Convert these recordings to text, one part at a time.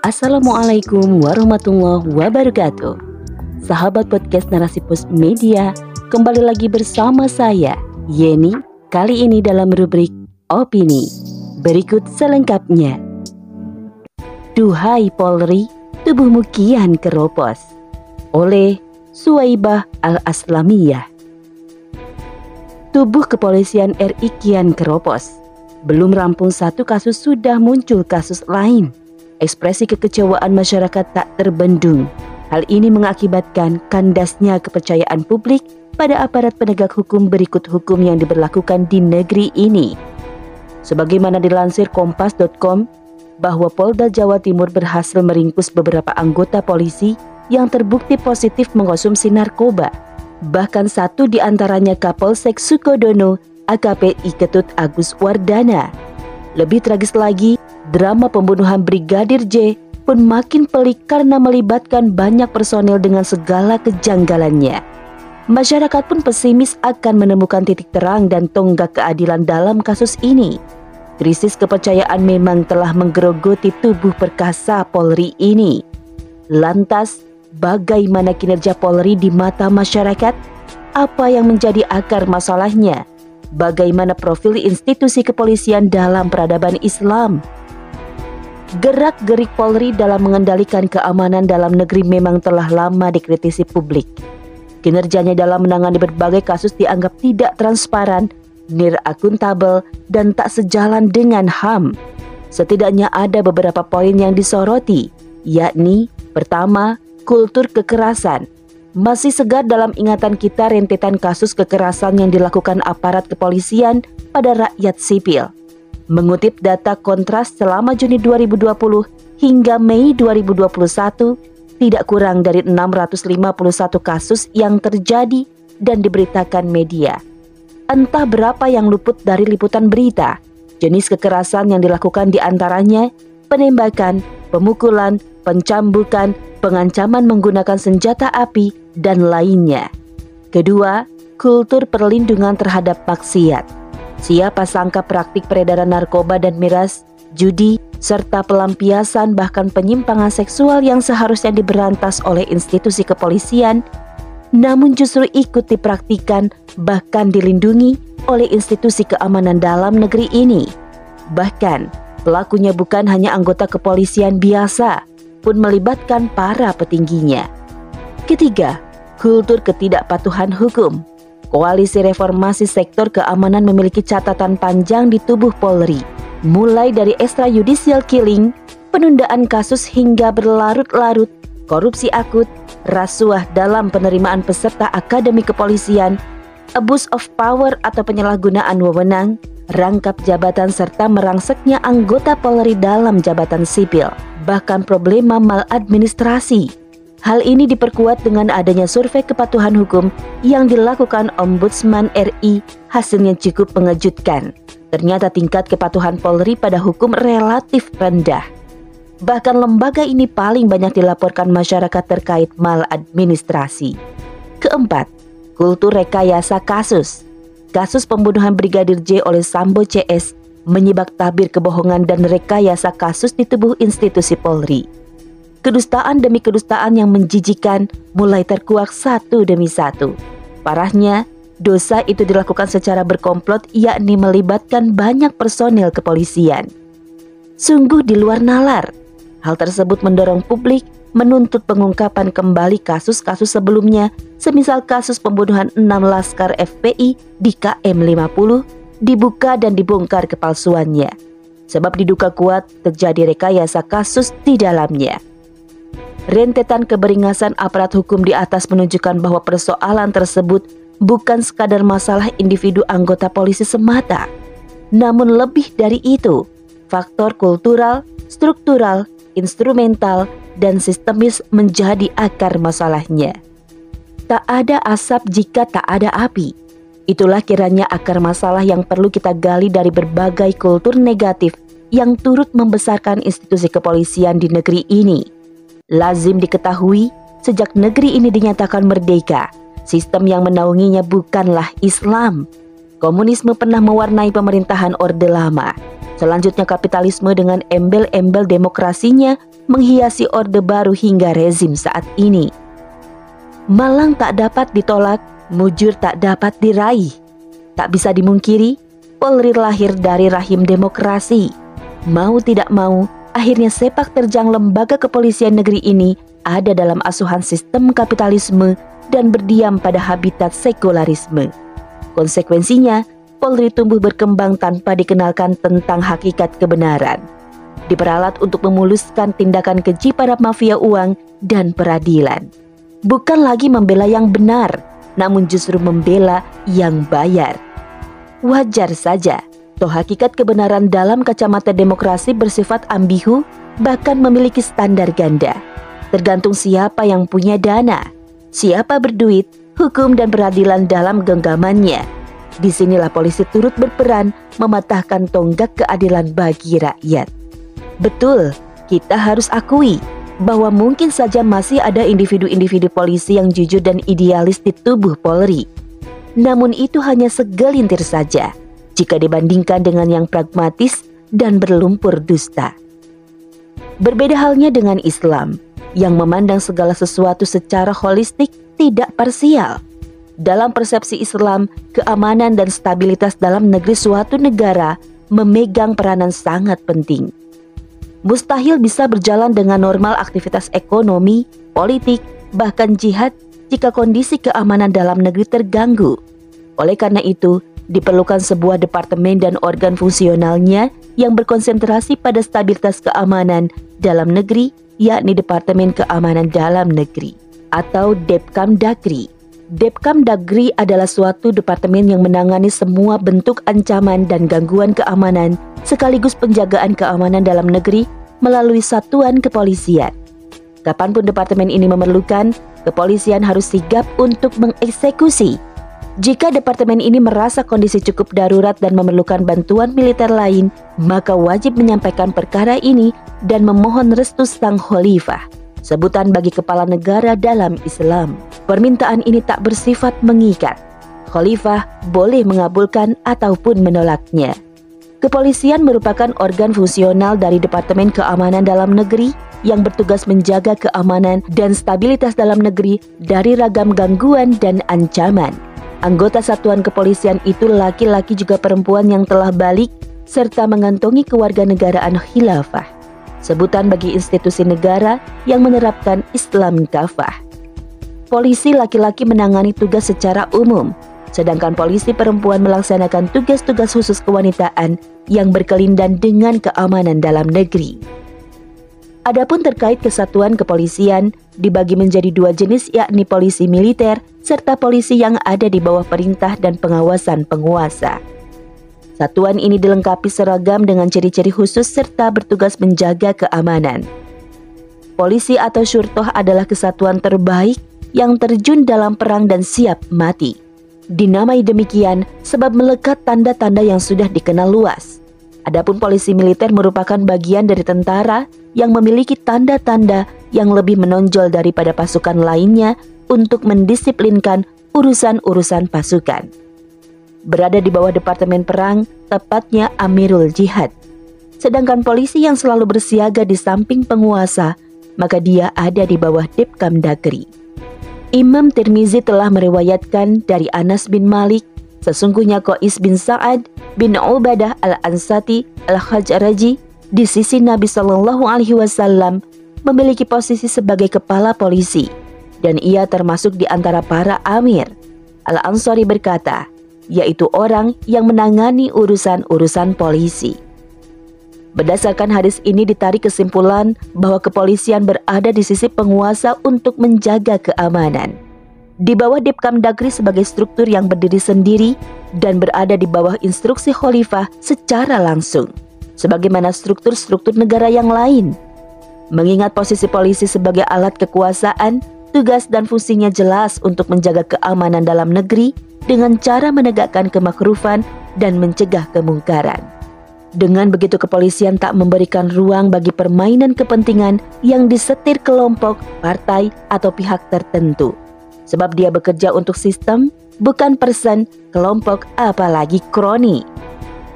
Assalamualaikum warahmatullahi wabarakatuh. Sahabat podcast Narasi Pos Media, kembali lagi bersama saya, Yeni, kali ini dalam rubrik Opini. Berikut selengkapnya. Duhai Polri, tubuhmu kian keropos. Oleh Suwaibah Al-Aslamiyah. Tubuh kepolisian RI kian keropos. Belum rampung satu kasus sudah muncul kasus lain Ekspresi kekecewaan masyarakat tak terbendung. Hal ini mengakibatkan kandasnya kepercayaan publik pada aparat penegak hukum berikut hukum yang diberlakukan di negeri ini. Sebagaimana dilansir kompas.com, bahwa Polda Jawa Timur berhasil meringkus beberapa anggota polisi yang terbukti positif mengkonsumsi narkoba. Bahkan satu di antaranya Kapolsek Sukodono, AKP Iketut Agus Wardana. Lebih tragis lagi, drama pembunuhan Brigadir J pun makin pelik karena melibatkan banyak personil dengan segala kejanggalannya. Masyarakat pun pesimis akan menemukan titik terang dan tonggak keadilan dalam kasus ini. Krisis kepercayaan memang telah menggerogoti tubuh perkasa Polri ini. Lantas, bagaimana kinerja Polri di mata masyarakat? Apa yang menjadi akar masalahnya? Bagaimana profil institusi kepolisian dalam peradaban Islam? Gerak-gerik Polri dalam mengendalikan keamanan dalam negeri memang telah lama dikritisi publik. Kinerjanya dalam menangani berbagai kasus dianggap tidak transparan, nir akuntabel, dan tak sejalan dengan HAM. Setidaknya ada beberapa poin yang disoroti, yakni pertama, kultur kekerasan. Masih segar dalam ingatan kita rentetan kasus kekerasan yang dilakukan aparat kepolisian pada rakyat sipil. Mengutip data kontras selama Juni 2020 hingga Mei 2021, tidak kurang dari 651 kasus yang terjadi dan diberitakan media. Entah berapa yang luput dari liputan berita, jenis kekerasan yang dilakukan di antaranya penembakan, pemukulan, pencambukan, pengancaman menggunakan senjata api, dan lainnya. Kedua, kultur perlindungan terhadap maksiat. Siapa sangka praktik peredaran narkoba dan miras, judi, serta pelampiasan bahkan penyimpangan seksual yang seharusnya diberantas oleh institusi kepolisian, namun justru ikut dipraktikan bahkan dilindungi oleh institusi keamanan dalam negeri ini. Bahkan, pelakunya bukan hanya anggota kepolisian biasa, pun melibatkan para petingginya. Ketiga, kultur ketidakpatuhan hukum. Koalisi Reformasi Sektor Keamanan memiliki catatan panjang di tubuh Polri, mulai dari extrajudicial killing, penundaan kasus hingga berlarut-larut, korupsi akut, rasuah dalam penerimaan peserta akademi kepolisian, abuse of power atau penyalahgunaan wewenang, rangkap jabatan serta merangseknya anggota Polri dalam jabatan sipil, bahkan problema maladministrasi Hal ini diperkuat dengan adanya survei kepatuhan hukum yang dilakukan Ombudsman RI hasilnya cukup mengejutkan. Ternyata tingkat kepatuhan Polri pada hukum relatif rendah. Bahkan lembaga ini paling banyak dilaporkan masyarakat terkait maladministrasi. Keempat, kultur rekayasa kasus. Kasus pembunuhan Brigadir J oleh Sambo CS menyibak tabir kebohongan dan rekayasa kasus di tubuh institusi Polri kedustaan demi kedustaan yang menjijikan mulai terkuak satu demi satu. Parahnya, dosa itu dilakukan secara berkomplot yakni melibatkan banyak personil kepolisian. Sungguh di luar nalar. Hal tersebut mendorong publik menuntut pengungkapan kembali kasus-kasus sebelumnya, semisal kasus pembunuhan 6 laskar FPI di KM 50 dibuka dan dibongkar kepalsuannya. Sebab diduga kuat terjadi rekayasa kasus di dalamnya. Rentetan keberingasan aparat hukum di atas menunjukkan bahwa persoalan tersebut bukan sekadar masalah individu anggota polisi semata, namun lebih dari itu, faktor kultural, struktural, instrumental, dan sistemis menjadi akar masalahnya. Tak ada asap jika tak ada api. Itulah kiranya akar masalah yang perlu kita gali dari berbagai kultur negatif yang turut membesarkan institusi kepolisian di negeri ini Lazim diketahui, sejak negeri ini dinyatakan merdeka, sistem yang menaunginya bukanlah Islam. Komunisme pernah mewarnai pemerintahan Orde Lama. Selanjutnya kapitalisme dengan embel-embel demokrasinya menghiasi orde baru hingga rezim saat ini. Malang tak dapat ditolak, mujur tak dapat diraih. Tak bisa dimungkiri, Polri lahir dari rahim demokrasi. Mau tidak mau, akhirnya sepak terjang lembaga kepolisian negeri ini ada dalam asuhan sistem kapitalisme dan berdiam pada habitat sekularisme. Konsekuensinya, Polri tumbuh berkembang tanpa dikenalkan tentang hakikat kebenaran. Diperalat untuk memuluskan tindakan keji para mafia uang dan peradilan. Bukan lagi membela yang benar, namun justru membela yang bayar. Wajar saja, toh hakikat kebenaran dalam kacamata demokrasi bersifat ambigu bahkan memiliki standar ganda. Tergantung siapa yang punya dana, siapa berduit, hukum dan peradilan dalam genggamannya Di sinilah polisi turut berperan mematahkan tonggak keadilan bagi rakyat. Betul, kita harus akui bahwa mungkin saja masih ada individu-individu polisi yang jujur dan idealis di tubuh Polri. Namun itu hanya segelintir saja jika dibandingkan dengan yang pragmatis dan berlumpur dusta. Berbeda halnya dengan Islam yang memandang segala sesuatu secara holistik tidak parsial dalam persepsi Islam, keamanan dan stabilitas dalam negeri suatu negara memegang peranan sangat penting. Mustahil bisa berjalan dengan normal aktivitas ekonomi, politik, bahkan jihad jika kondisi keamanan dalam negeri terganggu. Oleh karena itu, diperlukan sebuah departemen dan organ fungsionalnya yang berkonsentrasi pada stabilitas keamanan dalam negeri, yakni Departemen Keamanan Dalam Negeri atau Depkam Dagri. Depkam Dagri adalah suatu departemen yang menangani semua bentuk ancaman dan gangguan keamanan sekaligus penjagaan keamanan dalam negeri melalui satuan kepolisian. Kapan pun departemen ini memerlukan, kepolisian harus sigap untuk mengeksekusi. Jika departemen ini merasa kondisi cukup darurat dan memerlukan bantuan militer lain, maka wajib menyampaikan perkara ini dan memohon restu sang khalifah sebutan bagi kepala negara dalam Islam. Permintaan ini tak bersifat mengikat. Khalifah boleh mengabulkan ataupun menolaknya. Kepolisian merupakan organ fungsional dari Departemen Keamanan Dalam Negeri yang bertugas menjaga keamanan dan stabilitas dalam negeri dari ragam gangguan dan ancaman. Anggota satuan kepolisian itu laki-laki juga perempuan yang telah balik serta mengantongi kewarganegaraan khilafah sebutan bagi institusi negara yang menerapkan Islam kafah. Polisi laki-laki menangani tugas secara umum, sedangkan polisi perempuan melaksanakan tugas-tugas khusus kewanitaan yang berkelindan dengan keamanan dalam negeri. Adapun terkait kesatuan kepolisian dibagi menjadi dua jenis yakni polisi militer serta polisi yang ada di bawah perintah dan pengawasan penguasa. Satuan ini dilengkapi seragam dengan ciri-ciri khusus serta bertugas menjaga keamanan. Polisi atau syurtoh adalah kesatuan terbaik yang terjun dalam perang dan siap mati. Dinamai demikian sebab melekat tanda-tanda yang sudah dikenal luas. Adapun polisi militer merupakan bagian dari tentara yang memiliki tanda-tanda yang lebih menonjol daripada pasukan lainnya untuk mendisiplinkan urusan-urusan pasukan berada di bawah Departemen Perang, tepatnya Amirul Jihad. Sedangkan polisi yang selalu bersiaga di samping penguasa, maka dia ada di bawah Depkam Dagri. Imam Tirmizi telah meriwayatkan dari Anas bin Malik, sesungguhnya Qais bin Sa'ad bin Ubadah al-Ansati al-Khajraji di sisi Nabi Shallallahu Alaihi Wasallam memiliki posisi sebagai kepala polisi dan ia termasuk di antara para amir. Al-Ansari berkata, yaitu orang yang menangani urusan-urusan polisi. Berdasarkan hadis ini ditarik kesimpulan bahwa kepolisian berada di sisi penguasa untuk menjaga keamanan. Di bawah Dipkam Dagri sebagai struktur yang berdiri sendiri dan berada di bawah instruksi khalifah secara langsung, sebagaimana struktur-struktur negara yang lain. Mengingat posisi polisi sebagai alat kekuasaan, tugas dan fungsinya jelas untuk menjaga keamanan dalam negeri dengan cara menegakkan kemakrufan dan mencegah kemungkaran. Dengan begitu kepolisian tak memberikan ruang bagi permainan kepentingan yang disetir kelompok, partai, atau pihak tertentu. Sebab dia bekerja untuk sistem, bukan persen, kelompok, apalagi kroni.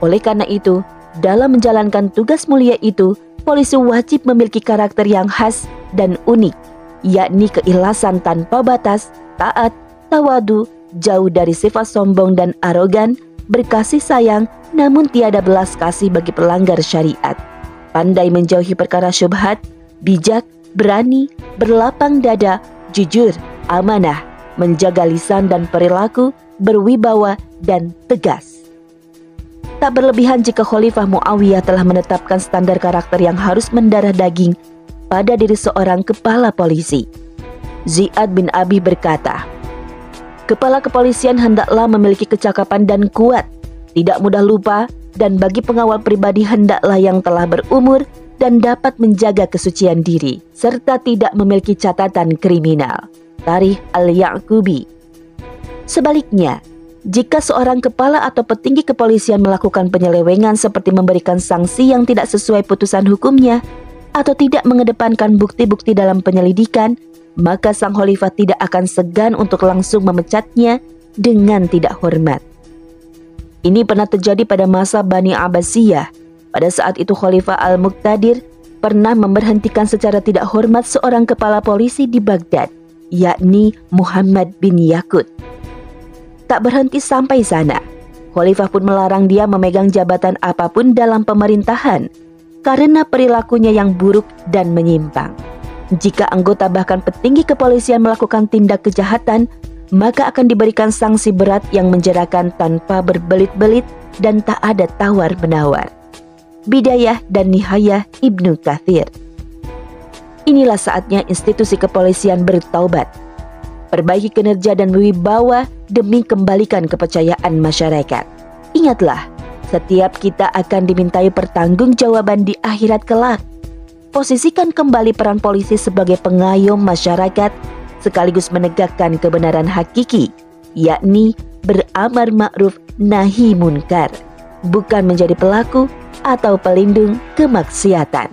Oleh karena itu, Dalam menjalankan tugas mulia itu, polisi wajib memiliki karakter yang khas dan unik, yakni keikhlasan tanpa batas, taat, tawadu, jauh dari sifat sombong dan arogan, berkasih sayang, namun tiada belas kasih bagi pelanggar syariat. Pandai menjauhi perkara syubhat, bijak, berani, berlapang dada, jujur, amanah, menjaga lisan dan perilaku, berwibawa dan tegas. Tak berlebihan jika Khalifah Muawiyah telah menetapkan standar karakter yang harus mendarah daging pada diri seorang kepala polisi. Ziyad bin Abi berkata, Kepala kepolisian hendaklah memiliki kecakapan dan kuat, tidak mudah lupa, dan bagi pengawal pribadi hendaklah yang telah berumur dan dapat menjaga kesucian diri, serta tidak memiliki catatan kriminal. Tarikh Al-Yaqubi Sebaliknya, jika seorang kepala atau petinggi kepolisian melakukan penyelewengan seperti memberikan sanksi yang tidak sesuai putusan hukumnya atau tidak mengedepankan bukti-bukti dalam penyelidikan, maka sang khalifah tidak akan segan untuk langsung memecatnya dengan tidak hormat. Ini pernah terjadi pada masa Bani Abbasiyah. Pada saat itu Khalifah Al-Muqtadir pernah memberhentikan secara tidak hormat seorang kepala polisi di Baghdad, yakni Muhammad bin Yakut. Tak berhenti sampai sana, Khalifah pun melarang dia memegang jabatan apa pun dalam pemerintahan karena perilakunya yang buruk dan menyimpang. Jika anggota bahkan petinggi kepolisian melakukan tindak kejahatan, maka akan diberikan sanksi berat yang menjerakan tanpa berbelit-belit dan tak ada tawar-menawar. Bidayah dan Nihayah Ibnu Kathir Inilah saatnya institusi kepolisian bertaubat perbaiki kinerja dan wibawa demi kembalikan kepercayaan masyarakat. Ingatlah, setiap kita akan dimintai pertanggungjawaban di akhirat kelak. Posisikan kembali peran polisi sebagai pengayom masyarakat sekaligus menegakkan kebenaran hakiki, yakni beramar ma'ruf nahi munkar, bukan menjadi pelaku atau pelindung kemaksiatan.